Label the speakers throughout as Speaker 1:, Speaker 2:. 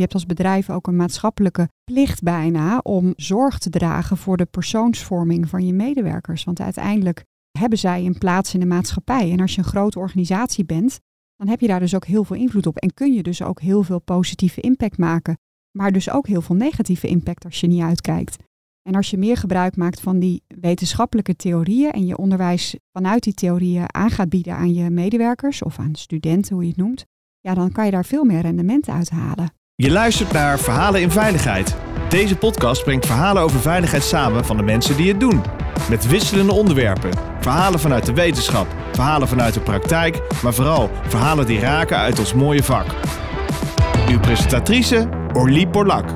Speaker 1: Je hebt als bedrijf ook een maatschappelijke plicht bijna om zorg te dragen voor de persoonsvorming van je medewerkers. Want uiteindelijk hebben zij een plaats in de maatschappij. En als je een grote organisatie bent, dan heb je daar dus ook heel veel invloed op. En kun je dus ook heel veel positieve impact maken. Maar dus ook heel veel negatieve impact als je niet uitkijkt. En als je meer gebruik maakt van die wetenschappelijke theorieën en je onderwijs vanuit die theorieën aan gaat bieden aan je medewerkers of aan studenten, hoe je het noemt, ja, dan kan je daar veel meer rendement uit halen.
Speaker 2: Je luistert naar Verhalen in Veiligheid. Deze podcast brengt verhalen over veiligheid samen van de mensen die het doen. Met wisselende onderwerpen. Verhalen vanuit de wetenschap, verhalen vanuit de praktijk, maar vooral verhalen die raken uit ons mooie vak. Uw presentatrice Orlie Borlak.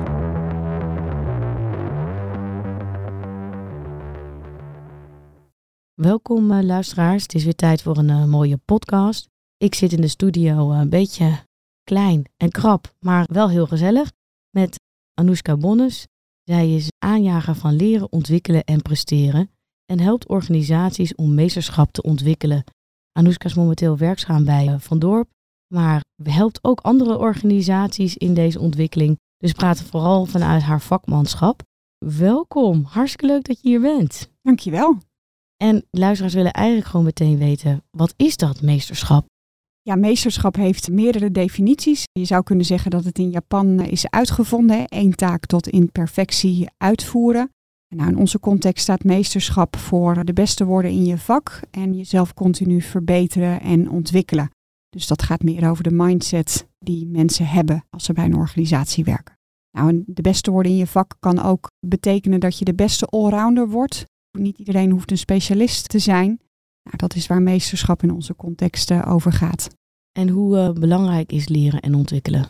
Speaker 3: Welkom uh, luisteraars, het is weer tijd voor een uh, mooie podcast. Ik zit in de studio uh, een beetje klein en krap, maar wel heel gezellig met Anoushka Bonnes. Zij is aanjager van leren, ontwikkelen en presteren en helpt organisaties om meesterschap te ontwikkelen. Anoushka is momenteel werkzaam bij Van Dorp, maar helpt ook andere organisaties in deze ontwikkeling. Dus praten vooral vanuit haar vakmanschap. Welkom, hartstikke leuk dat je hier bent.
Speaker 1: Dankjewel.
Speaker 3: En luisteraars willen eigenlijk gewoon meteen weten, wat is dat meesterschap?
Speaker 1: Ja, meesterschap heeft meerdere definities. Je zou kunnen zeggen dat het in Japan is uitgevonden. Eén taak tot in perfectie uitvoeren. Nou, in onze context staat meesterschap voor de beste worden in je vak en jezelf continu verbeteren en ontwikkelen. Dus dat gaat meer over de mindset die mensen hebben als ze bij een organisatie werken. Nou, de beste worden in je vak kan ook betekenen dat je de beste allrounder wordt. Niet iedereen hoeft een specialist te zijn. Nou, dat is waar meesterschap in onze context over gaat.
Speaker 3: En hoe uh, belangrijk is leren en ontwikkelen?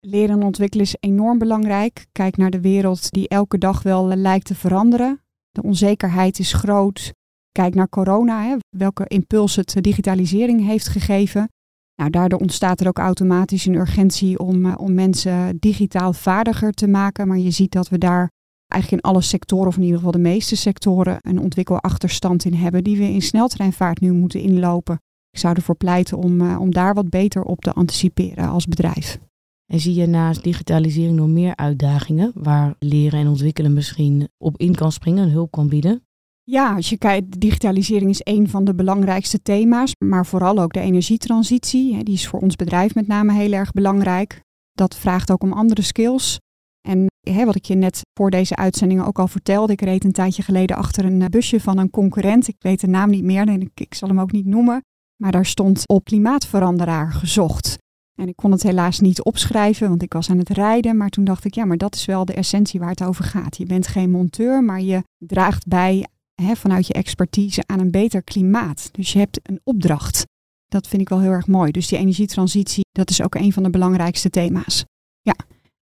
Speaker 1: Leren en ontwikkelen is enorm belangrijk. Kijk naar de wereld die elke dag wel uh, lijkt te veranderen. De onzekerheid is groot. Kijk naar corona, hè, welke impuls het digitalisering heeft gegeven. Nou, daardoor ontstaat er ook automatisch een urgentie om, om mensen digitaal vaardiger te maken. Maar je ziet dat we daar eigenlijk in alle sectoren, of in ieder geval de meeste sectoren, een ontwikkelachterstand in hebben die we in sneltreinvaart nu moeten inlopen. Ik zou ervoor pleiten om, uh, om daar wat beter op te anticiperen als bedrijf.
Speaker 3: En zie je naast digitalisering nog meer uitdagingen waar leren en ontwikkelen misschien op in kan springen en hulp kan bieden?
Speaker 1: Ja, als je kijkt, digitalisering is een van de belangrijkste thema's, maar vooral ook de energietransitie. Die is voor ons bedrijf met name heel erg belangrijk. Dat vraagt ook om andere skills. En hè, wat ik je net voor deze uitzending ook al vertelde, ik reed een tijdje geleden achter een eh, busje van een concurrent. Ik weet de naam niet meer en ik, ik zal hem ook niet noemen. Maar daar stond op klimaatveranderaar gezocht. En ik kon het helaas niet opschrijven, want ik was aan het rijden. Maar toen dacht ik, ja, maar dat is wel de essentie waar het over gaat. Je bent geen monteur, maar je draagt bij hè, vanuit je expertise aan een beter klimaat. Dus je hebt een opdracht. Dat vind ik wel heel erg mooi. Dus die energietransitie, dat is ook een van de belangrijkste thema's. Ja.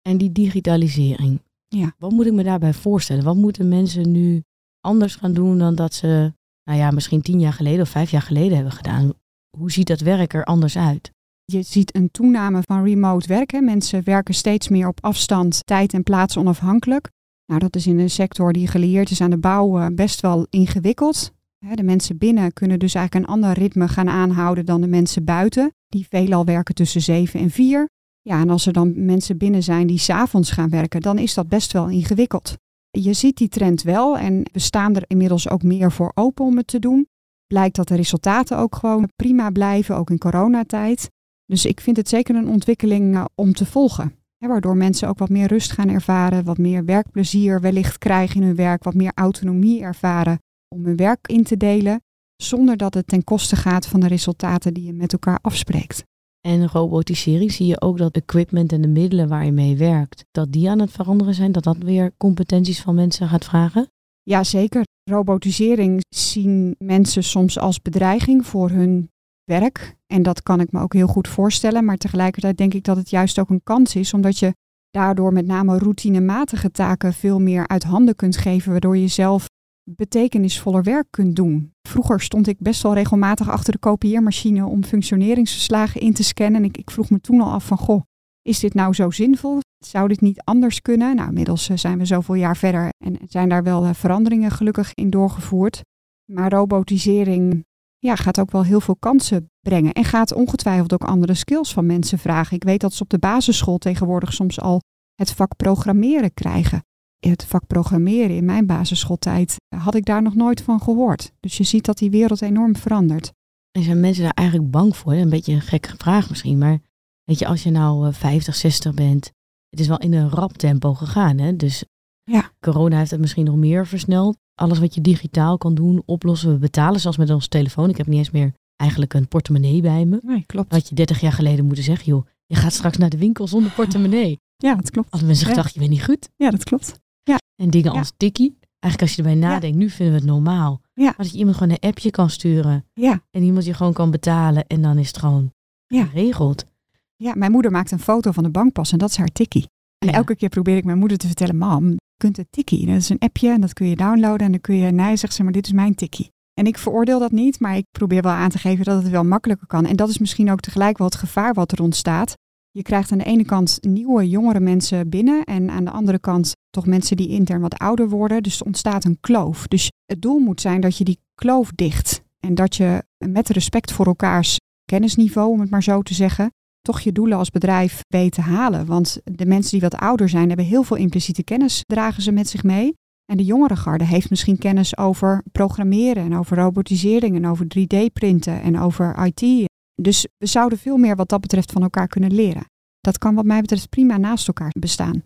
Speaker 3: En die digitalisering.
Speaker 1: Ja.
Speaker 3: Wat moet ik me daarbij voorstellen? Wat moeten mensen nu anders gaan doen dan dat ze, nou ja, misschien tien jaar geleden of vijf jaar geleden hebben gedaan? Hoe ziet dat werk er anders uit?
Speaker 1: Je ziet een toename van remote werken. Mensen werken steeds meer op afstand, tijd en plaats onafhankelijk. Nou, dat is in een sector die gelieerd is aan de bouw eh, best wel ingewikkeld. De mensen binnen kunnen dus eigenlijk een ander ritme gaan aanhouden dan de mensen buiten, die veelal werken tussen 7 en 4. Ja, en als er dan mensen binnen zijn die s'avonds gaan werken, dan is dat best wel ingewikkeld. Je ziet die trend wel en we staan er inmiddels ook meer voor open om het te doen. Blijkt dat de resultaten ook gewoon prima blijven, ook in coronatijd. Dus ik vind het zeker een ontwikkeling eh, om te volgen. waardoor mensen ook wat meer rust gaan ervaren, wat meer werkplezier wellicht krijgen in hun werk, wat meer autonomie ervaren om hun werk in te delen, zonder dat het ten koste gaat van de resultaten die je met elkaar afspreekt.
Speaker 3: En robotisering zie je ook dat equipment en de middelen waar je mee werkt, dat die aan het veranderen zijn, dat dat weer competenties van mensen gaat vragen?
Speaker 1: Ja, zeker. Robotisering zien mensen soms als bedreiging voor hun werk. En dat kan ik me ook heel goed voorstellen. Maar tegelijkertijd denk ik dat het juist ook een kans is, omdat je daardoor met name routinematige taken veel meer uit handen kunt geven, waardoor je zelf betekenisvoller werk kunt doen. Vroeger stond ik best wel regelmatig achter de kopieermachine om functioneringsverslagen in te scannen. En ik, ik vroeg me toen al af van, goh, is dit nou zo zinvol? Zou dit niet anders kunnen? Nou, inmiddels eh, zijn we zoveel jaar verder en zijn daar wel eh, veranderingen gelukkig in doorgevoerd. Maar robotisering ja, gaat ook wel heel veel kansen brengen. En gaat ongetwijfeld ook andere skills van mensen vragen. Ik weet dat ze op de basisschool tegenwoordig soms al het vak programmeren krijgen. Het vak programmeren in mijn basisschooltijd had ik daar nog nooit van gehoord. Dus je ziet dat die wereld enorm verandert.
Speaker 3: En zijn mensen daar eigenlijk bang voor? Een beetje een gekke vraag misschien, maar weet je, als je nou 50, eh, 60 bent, het is wel in een rap tempo gegaan. Hè? Dus ja. corona heeft het misschien nog meer versneld. Alles wat je digitaal kan doen, oplossen. We betalen zelfs met onze telefoon. Ik heb niet eens meer eigenlijk een portemonnee bij me.
Speaker 1: Nee, klopt.
Speaker 3: Had je 30 jaar geleden moeten zeggen, joh, je gaat straks naar de winkel zonder portemonnee.
Speaker 1: Ja, dat klopt.
Speaker 3: Als mensen ja. dachten, je bent niet goed.
Speaker 1: Ja, dat klopt. Ja.
Speaker 3: En dingen als tikkie. Eigenlijk als je erbij nadenkt, nu vinden we het normaal. Ja. Maar dat je iemand gewoon een appje kan sturen. Ja. En iemand je gewoon kan betalen en dan is het gewoon ja. geregeld.
Speaker 1: Ja, mijn moeder maakt een foto van de bankpas en dat is haar tikkie. En elke keer probeer ik mijn moeder te vertellen, mam, je kunt het tikkie. Dat is een appje en dat kun je downloaden en dan kun je, nee, zegt ze, maar dit is mijn tikkie. En ik veroordeel dat niet, maar ik probeer wel aan te geven dat het wel makkelijker kan. En dat is misschien ook tegelijk wel het gevaar wat er ontstaat. Je krijgt aan de ene kant nieuwe, jongere mensen binnen en aan de andere kant toch mensen die intern wat ouder worden. Dus er ontstaat een kloof. Dus het doel moet zijn dat je die kloof dicht en dat je met respect voor elkaars kennisniveau, om het maar zo te zeggen, toch je doelen als bedrijf weet te halen. Want de mensen die wat ouder zijn, hebben heel veel impliciete kennis, dragen ze met zich mee. En de jongere garde heeft misschien kennis over programmeren en over robotisering en over 3D-printen en over IT. Dus we zouden veel meer wat dat betreft van elkaar kunnen leren. Dat kan wat mij betreft prima naast elkaar bestaan.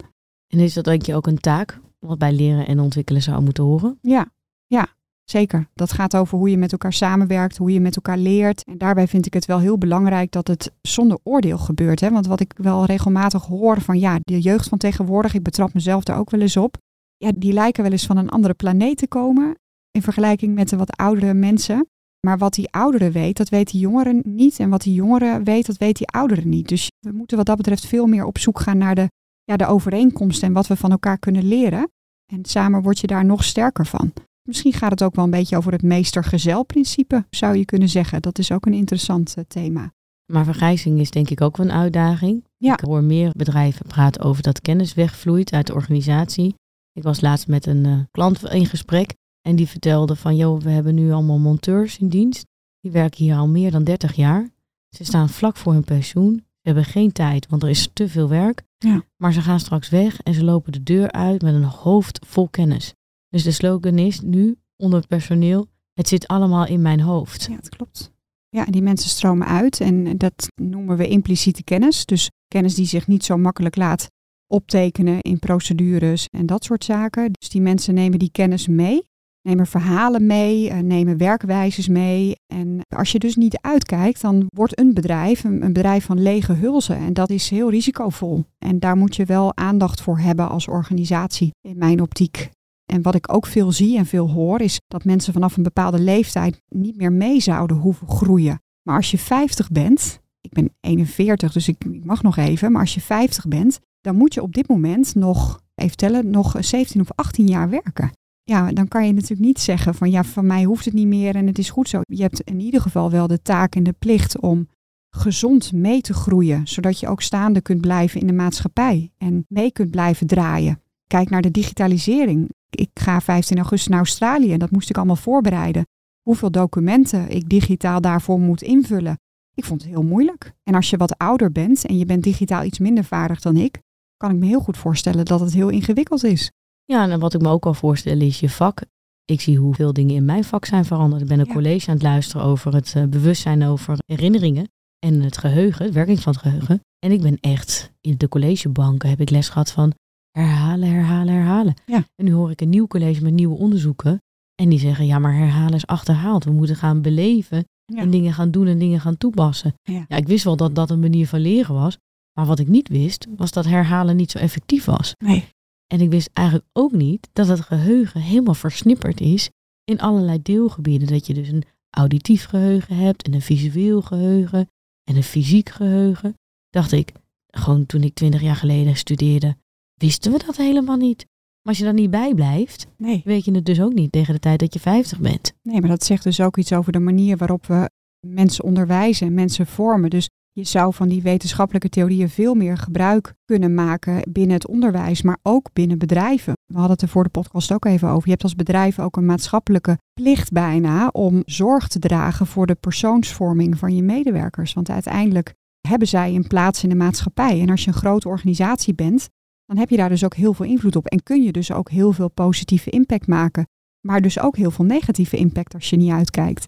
Speaker 3: En is dat denk je ook een taak wat bij leren en ontwikkelen zou moeten horen?
Speaker 1: Ja, ja, zeker. Dat gaat over hoe je met elkaar samenwerkt, hoe je met elkaar leert. En daarbij vind ik het wel heel belangrijk dat het zonder oordeel gebeurt. Hè? Want wat ik wel regelmatig hoor van ja, de jeugd van tegenwoordig, ik betrap mezelf daar ook wel eens op ja, die lijken wel eens van een andere planeet te komen in vergelijking met de wat oudere mensen. Maar wat die ouderen weet, dat weet die jongeren niet. En wat die jongeren weet, dat weet die ouderen niet. Dus we moeten wat dat betreft veel meer op zoek gaan naar de, ja, de overeenkomsten en wat we van elkaar kunnen leren. En samen word je daar nog sterker van. Misschien gaat het ook wel een beetje over het meester-gezel-principe, zou je kunnen zeggen. Dat is ook een interessant eh, thema.
Speaker 3: Maar vergrijzing is denk ik ook wel een uitdaging. Ja. Ik hoor meer bedrijven praten over dat kennis wegvloeit uit de organisatie. Ik was laatst met een uh, klant in gesprek en die vertelde van, joh, we hebben nu allemaal monteurs in dienst. Die werken hier al meer dan 30 jaar. Ze staan vlak voor hun pensioen. Ze hebben geen tijd, want er is te veel werk. Ja. Maar ze gaan straks weg en ze lopen de deur uit met een hoofd vol kennis. Dus de slogan is nu onder het personeel, het zit allemaal in mijn hoofd.
Speaker 1: Ja, dat klopt. Ja, en die mensen stromen uit en dat noemen we impliciete kennis. Dus kennis die zich niet zo makkelijk laat optekenen in procedures en dat soort zaken. Dus die mensen nemen die kennis mee, nemen verhalen mee, eh, nemen werkwijzes mee. En als je dus niet uitkijkt, dan wordt een bedrijf een, bedrijf van lege hulzen. En dat is heel risicovol. En daar moet je wel aandacht voor hebben als organisatie, in mijn optiek. En wat ik ook veel zie en veel hoor, is dat mensen vanaf een bepaalde leeftijd niet meer mee zouden hoeven groeien. Maar als je 50 bent, ik ben 41, dus ik, ik mag nog even, maar als je 50 bent, dan moet je op dit moment nog, even tellen, nog 17 of 18 jaar werken. Ja, dan kan je natuurlijk niet zeggen van ja, van mij hoeft het niet meer en het is goed zo. Je hebt in ieder geval wel de taak en de plicht om gezond mee te groeien, zodat je ook staande kunt blijven in de maatschappij en mee kunt blijven draaien. Kijk naar de digitalisering. Ik ga 15 augustus naar Australië en dat moest ik allemaal voorbereiden. Hoeveel documenten ik digitaal daarvoor moet invullen. Ik vond het heel moeilijk. En als je wat ouder bent en je bent digitaal iets minder vaardig dan ik, kan ik me heel goed voorstellen dat het heel ingewikkeld is.
Speaker 3: Ja, en wat ik me ook kan voorstellen is je vak. Ik zie hoeveel dingen in mijn vak zijn veranderd. Ik ben een college aan het luisteren over het uh, bewustzijn over herinneringen en het geheugen, de werking van het geheugen. En ik ben echt, in de collegebanken heb ik les gehad van herhalen, herhalen, herhalen. Ja. En nu hoor ik een nieuw college met nieuwe onderzoeken. En die zeggen, ja, maar herhalen is achterhaald. We moeten gaan beleven en dingen gaan doen en dingen gaan toepassen. Ja. ja, ik wist wel dat dat een manier van leren was. Maar wat ik niet wist, was dat herhalen niet zo effectief was.
Speaker 1: Nee.
Speaker 3: En ik wist eigenlijk ook niet dat het geheugen helemaal versnipperd is in allerlei deelgebieden. Dat je dus een auditief geheugen hebt en een visueel geheugen en een fysiek geheugen. Dacht ik, gewoon toen ik twintig jaar geleden studeerde, wisten we dat helemaal niet. Maar als je daar niet bij blijft, nee. weet je het dus ook niet tegen de tijd dat je 50 bent.
Speaker 1: Nee, maar dat zegt dus ook iets over de manier waarop we mensen onderwijzen en mensen vormen. Dus Je zou van die wetenschappelijke theorieën veel meer gebruik kunnen maken binnen het onderwijs, maar ook binnen bedrijven. We hadden het er voor de podcast ook even over. Je hebt als bedrijf ook een maatschappelijke plicht bijna om zorg te dragen voor de persoonsvorming van je medewerkers. Want uiteindelijk hebben zij een plaats in de maatschappij. En als je een grote organisatie bent, dan heb je daar dus ook heel veel invloed op. En kun je dus ook heel veel positieve impact maken. Maar dus ook heel veel negatieve impact als je niet uitkijkt.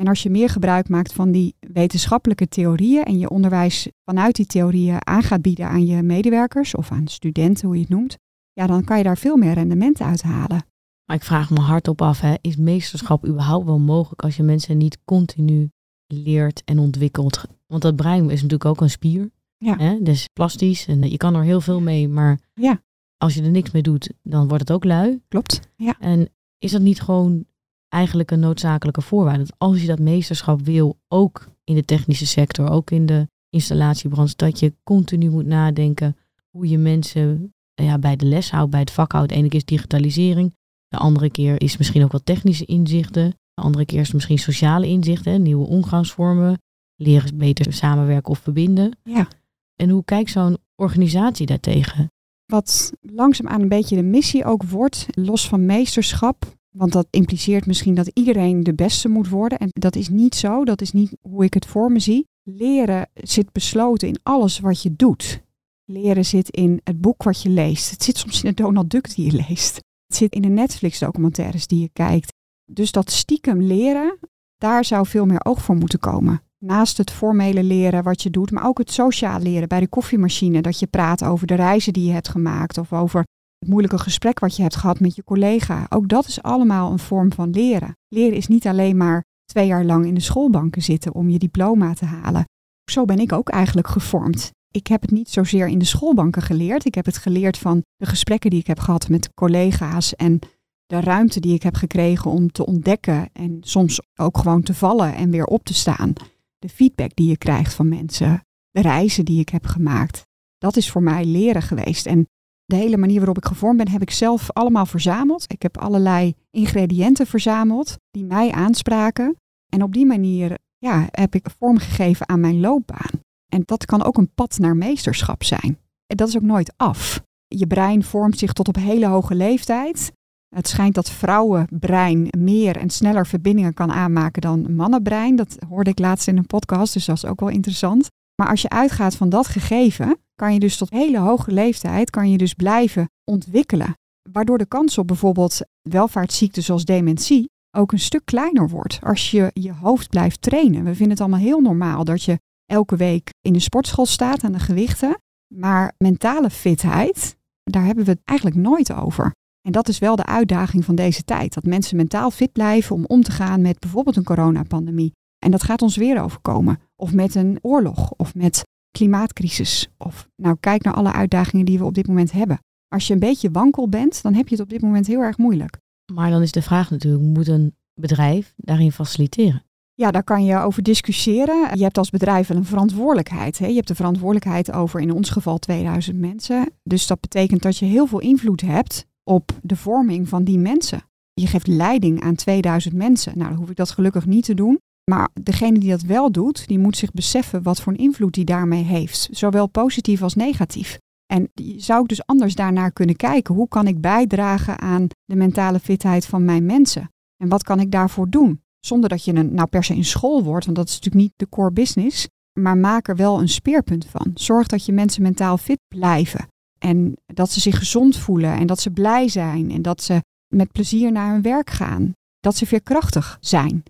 Speaker 1: En als je meer gebruik maakt van die wetenschappelijke theorieën en je onderwijs vanuit die theorieën aan gaat bieden aan je medewerkers of aan studenten, hoe je het noemt, ja, dan kan je daar veel meer rendement uit halen.
Speaker 3: Maar ik vraag me hardop af, hè, is meesterschap überhaupt wel mogelijk als je mensen niet continu leert en ontwikkelt? Want dat brein is natuurlijk ook een spier.
Speaker 1: Ja.
Speaker 3: Hè? Dus plastisch en je kan er heel veel mee, maar
Speaker 1: Ja.
Speaker 3: als je er niks mee doet, dan wordt het ook lui.
Speaker 1: Klopt. Ja.
Speaker 3: En is dat niet gewoon eigenlijk een noodzakelijke voorwaarde? Dat als je dat meesterschap wil, ook in de technische sector, ook in de installatiebranche, dat je continu moet nadenken hoe je mensen ja, bij de les houdt, bij het vak houdt. De ene keer is digitalisering, de andere keer is misschien ook wat technische inzichten, de andere keer is misschien sociale inzichten, nieuwe omgangsvormen, leren beter samenwerken of verbinden.
Speaker 1: Ja.
Speaker 3: En hoe kijkt zo'n organisatie daartegen?
Speaker 1: Wat langzaamaan een beetje de missie ook wordt, los van meesterschap. Want dat impliceert misschien dat iedereen de beste moet worden. En dat is niet zo. Dat is niet hoe ik het voor me zie. Leren zit besloten in alles wat je doet. Leren zit in het boek wat je leest. Het zit soms in de Donald Duck die je leest. Het zit in de Netflix-documentaires die je kijkt. Dus dat stiekem leren, daar zou veel meer oog voor moeten komen. Naast het formele leren wat je doet, maar ook het sociaal leren bij de koffiemachine. Dat je praat over de reizen die je hebt gemaakt of over het moeilijke gesprek wat je hebt gehad met je collega. Ook dat is allemaal een vorm van leren. Leren is niet alleen maar twee jaar lang in de schoolbanken zitten om je diploma te halen. Zo ben ik ook eigenlijk gevormd. Ik heb het niet zozeer in de schoolbanken geleerd. Ik heb het geleerd van de gesprekken die ik heb gehad met collega's en de ruimte die ik heb gekregen om te ontdekken en soms ook gewoon te vallen en weer op te staan. De feedback die je krijgt van mensen, de reizen die ik heb gemaakt. Dat is voor mij leren geweest. En de hele manier waarop ik gevormd ben, heb ik zelf allemaal verzameld. Ik heb allerlei ingrediënten verzameld die mij aanspraken. En op die manier ja, heb ik vormgegeven aan mijn loopbaan. En dat kan ook een pad naar meesterschap zijn. En dat is ook nooit af. Je brein vormt zich tot op hele hoge leeftijd. Het schijnt dat vrouwenbrein meer en sneller verbindingen kan aanmaken dan mannenbrein. Dat hoorde ik laatst in een podcast, dus dat is ook wel interessant. Maar als je uitgaat van dat gegeven, kan je dus tot hele hoge leeftijd kan je dus blijven ontwikkelen. Waardoor de kans op bijvoorbeeld welvaartsziekten zoals dementie ook een stuk kleiner wordt als je je hoofd blijft trainen. We vinden het allemaal heel normaal dat je elke week in de sportschool staat aan de gewichten. Maar mentale fitheid, daar hebben we het eigenlijk nooit over. En dat is wel de uitdaging van deze tijd. Dat mensen mentaal fit blijven om om te gaan met bijvoorbeeld een coronapandemie. En dat gaat ons weer overkomen. Of met een oorlog. Of met klimaatcrisis. Of nou, kijk naar alle uitdagingen die we op dit moment hebben. Als je een beetje wankel bent, dan heb je het op dit moment heel erg moeilijk.
Speaker 3: Maar dan is de vraag natuurlijk, moet een bedrijf daarin faciliteren?
Speaker 1: Ja, daar kan je over discussiëren. Je hebt als bedrijf wel een verantwoordelijkheid. Hè? Je hebt de verantwoordelijkheid over in ons geval 2000 mensen. Dus dat betekent dat je heel veel invloed hebt op de vorming van die mensen. Je geeft leiding aan 2000 mensen. Nou, dan hoef ik dat gelukkig niet te doen. Maar degene die dat wel doet, die moet zich beseffen wat voor een invloed die daarmee heeft. Zowel positief als negatief. En zou ik dus anders daarnaar kunnen kijken. Hoe kan ik bijdragen aan de mentale fitheid van mijn mensen? En wat kan ik daarvoor doen? Zonder dat je een, nou per se in school wordt, want dat is natuurlijk niet de core business. Maar maak er wel een speerpunt van. Zorg dat je mensen mentaal fit blijven. En dat ze zich gezond voelen en dat ze blij zijn en dat ze met plezier naar hun werk gaan. Dat ze veerkrachtig zijn.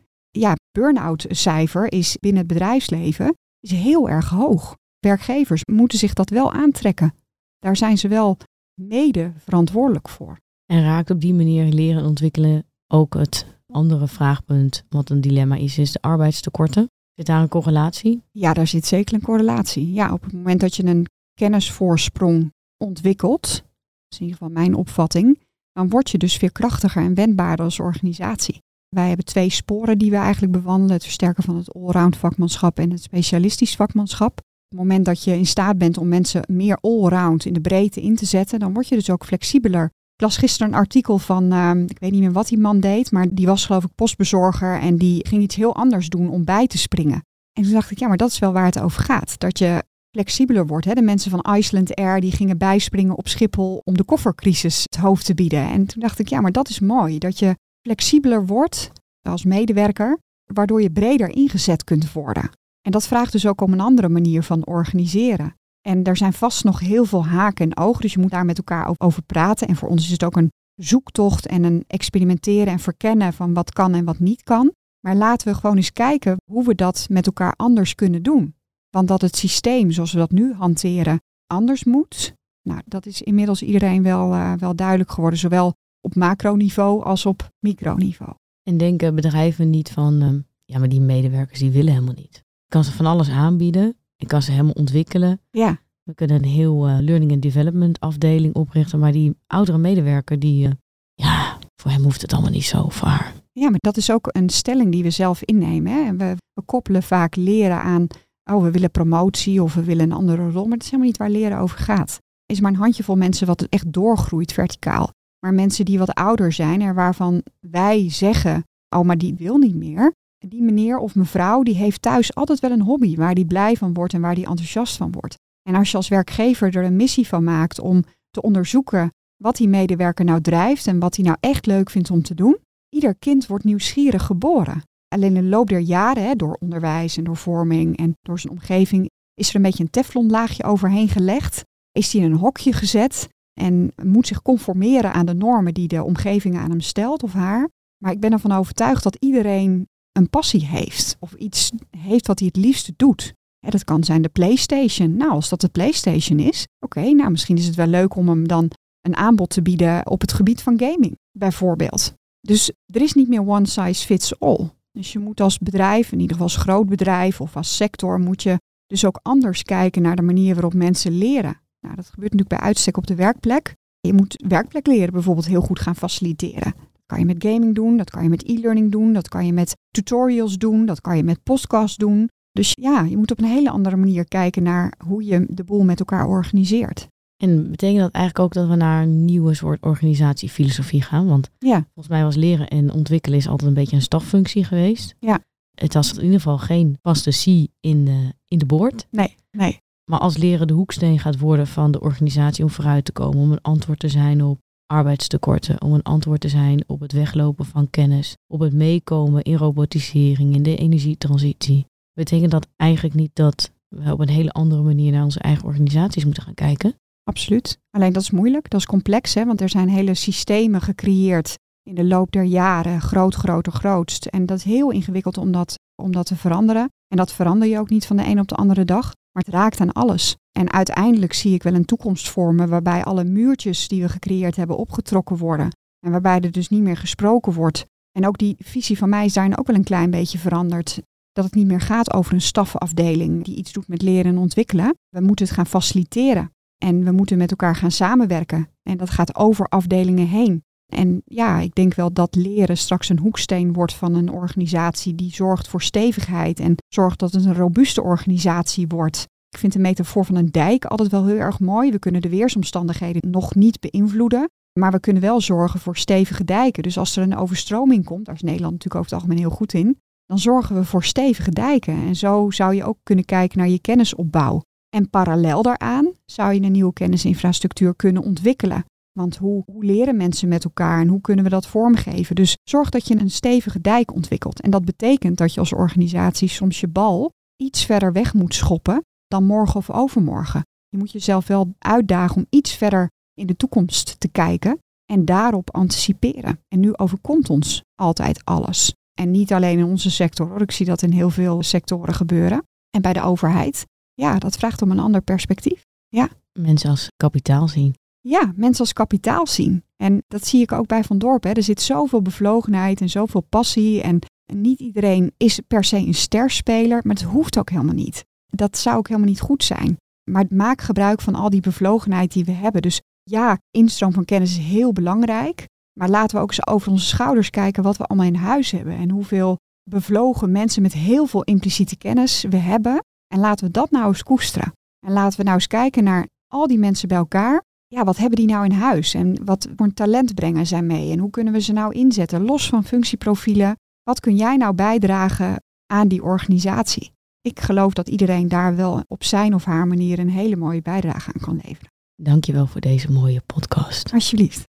Speaker 1: Burn-out cijfer is binnen het bedrijfsleven is heel erg hoog. Werkgevers moeten zich dat wel aantrekken. Daar zijn ze wel mede verantwoordelijk voor.
Speaker 3: En raakt op die manier leren en ontwikkelen ook het andere vraagpunt, wat een dilemma is, is de arbeidstekorten. Zit daar een correlatie?
Speaker 1: Ja, daar zit zeker een correlatie. Ja, op het moment dat je een kennisvoorsprong ontwikkelt, dat is in ieder geval mijn opvatting, dan word je dus veerkrachtiger en wendbaarder als organisatie. Wij hebben twee sporen die we eigenlijk bewandelen. Het versterken van het allround vakmanschap en het specialistisch vakmanschap. Op het moment dat je in staat bent om mensen meer allround in de breedte in te zetten, dan word je dus ook flexibeler. Ik las gisteren een artikel van, uh, ik weet niet meer wat die man deed, maar die was geloof ik postbezorger en die ging iets heel anders doen om bij te springen. En toen dacht ik, ja, maar dat is wel waar het over gaat. Dat je flexibeler wordt. Hè? De mensen van Iceland Air die gingen bijspringen op Schiphol om de koffercrisis het hoofd te bieden. En toen dacht ik, ja, maar dat is mooi. Dat je flexibeler wordt als medewerker, waardoor je breder ingezet kunt worden. En dat vraagt dus ook om een andere manier van organiseren. En er zijn vast nog heel veel haken en ogen, dus je moet daar met elkaar over praten. En voor ons is het ook een zoektocht en een experimenteren en verkennen van wat kan en wat niet kan. Maar laten we gewoon eens kijken hoe we dat met elkaar anders kunnen doen. Want dat het systeem zoals we dat nu hanteren anders moet, nou, dat is inmiddels iedereen wel, uh, wel duidelijk geworden, zowel op macroniveau als op microniveau.
Speaker 3: En denken bedrijven niet van, uh, ja, maar die medewerkers die willen helemaal niet. Ik kan ze van alles aanbieden, ik kan ze helemaal ontwikkelen.
Speaker 1: Ja.
Speaker 3: We kunnen een heel uh, learning and development afdeling oprichten, maar die oudere medewerker, die, ja, voor hem hoeft het allemaal niet zo vaar.
Speaker 1: Ja, maar dat is ook een stelling die we zelf innemen. Hè? We, we koppelen vaak leren aan oh, we willen promotie of we willen een andere rol. Maar dat is helemaal niet waar leren over gaat. Is maar een handjevol mensen wat echt doorgroeit verticaal. Maar mensen die wat ouder zijn en waarvan wij zeggen, oh, maar die wil niet meer. Die meneer of mevrouw, die heeft thuis altijd wel een hobby waar die blij van wordt en waar die enthousiast van wordt. En als je als werkgever er een missie van maakt om te onderzoeken wat die medewerker nou drijft en wat hij nou echt leuk vindt om te doen, ieder kind wordt nieuwsgierig geboren. Alleen in de loop der jaren, hè, door onderwijs en door vorming en door zijn omgeving, is er een beetje een teflonlaagje overheen gelegd. Is hij in een hokje gezet en moet zich conformeren aan de normen die de omgeving aan hem stelt of haar. Maar ik ben ervan overtuigd dat iedereen een passie heeft of iets heeft wat hij het liefste doet. dat kan zijn de PlayStation. Nou, als dat de PlayStation is, oké, nou misschien is het wel leuk om hem dan een aanbod te bieden op het gebied van gaming, bijvoorbeeld. Dus er is niet meer one size fits all. Dus je moet als bedrijf, in ieder geval als groot bedrijf of als sector, moet je dus ook anders kijken naar de manier waarop mensen leren. Nou, dat gebeurt natuurlijk bij uitstek op de werkplek. Je moet werkplek leren bijvoorbeeld heel goed gaan faciliteren. Dat kan je met gaming doen, dat kan je met e-learning doen, dat kan je met tutorials doen, dat kan je met podcasts doen. Dus ja, je moet op een hele andere manier kijken naar hoe je de boel met elkaar organiseert.
Speaker 3: En betekent dat eigenlijk ook dat we naar een nieuwe soort organisatiefilosofie gaan? Want
Speaker 1: ja.
Speaker 3: volgens mij was leren en ontwikkelen is altijd een beetje een staffunctie geweest.
Speaker 1: Ja.
Speaker 3: Het was in ieder geval geen vaste C in de, in de boord.
Speaker 1: Nee, nee.
Speaker 3: Maar als leren de hoeksteen gaat worden van de organisatie om vooruit te komen, om een antwoord te zijn op arbeidstekorten, om een antwoord te zijn op het weglopen van kennis, op het meekomen in robotisering, in de energietransitie, betekent dat eigenlijk niet dat we op een hele andere manier naar onze eigen organisaties moeten gaan kijken?
Speaker 1: Absoluut. Alleen dat is moeilijk, dat is complex, hè? want er zijn hele systemen gecreëerd in de loop der jaren, groot, groter, grootst. En dat is heel ingewikkeld om dat, om dat te veranderen. En dat verander je ook niet van de een op de andere dag, maar het raakt aan alles. En uiteindelijk zie ik wel een toekomst vormen waarbij alle muurtjes die we gecreëerd hebben opgetrokken worden. En waarbij er dus niet meer gesproken wordt. En ook die visie van mij is daarin ook wel een klein beetje veranderd. Dat het niet meer gaat over een stafafdeling die iets doet met leren en ontwikkelen. We moeten het gaan faciliteren. En we moeten met elkaar gaan samenwerken. En dat gaat over afdelingen heen. En ja, ik denk wel dat leren straks een hoeksteen wordt van een organisatie die zorgt voor stevigheid en zorgt dat het een robuuste organisatie wordt. Ik vind de metafoor van een dijk altijd wel heel erg mooi. We kunnen de weersomstandigheden nog niet beïnvloeden, maar we kunnen wel zorgen voor stevige dijken. Dus als er een overstroming komt, daar is Nederland natuurlijk over het algemeen heel goed in, dan zorgen we voor stevige dijken. En zo zou je ook kunnen kijken naar je kennisopbouw. En parallel daaraan zou je een nieuwe kennisinfrastructuur kunnen ontwikkelen. Want hoe, hoe, leren mensen met elkaar en hoe kunnen we dat vormgeven? Dus zorg dat je een stevige dijk ontwikkelt. En dat betekent dat je als organisatie soms je bal iets verder weg moet schoppen dan morgen of overmorgen. Je moet jezelf wel uitdagen om iets verder in de toekomst te kijken en daarop anticiperen. En nu overkomt ons altijd alles. En niet alleen in onze sector, ik zie dat in heel veel sectoren gebeuren. En bij de overheid ja, dat vraagt om een ander perspectief. Ja.
Speaker 3: Mensen als kapitaal zien.
Speaker 1: Ja, mensen als kapitaal zien. En dat zie ik ook bij Van Dorp. Hè. Er zit zoveel bevlogenheid en zoveel passie. En niet iedereen is per se een sterspeler, maar het hoeft ook helemaal niet. Dat zou ook helemaal niet goed zijn. Maar maak gebruik van al die bevlogenheid die we hebben. Dus ja, instroom van kennis is heel belangrijk. Maar laten we ook eens over onze schouders kijken wat we allemaal in huis hebben. En hoeveel bevlogen mensen met heel veel impliciete kennis we hebben. En laten we dat nou eens koesteren. En laten we nou eens kijken naar al die mensen bij elkaar. Ja, wat hebben die nou in huis? En wat voor een talent brengen zij mee? En hoe kunnen we ze nou inzetten? Los van functieprofielen. Wat kun jij nou bijdragen aan die organisatie? ik geloof dat iedereen daar wel op zijn of haar manier een hele mooie bijdrage aan kan leveren.
Speaker 3: Dankjewel voor deze mooie podcast.
Speaker 1: Alsjeblieft.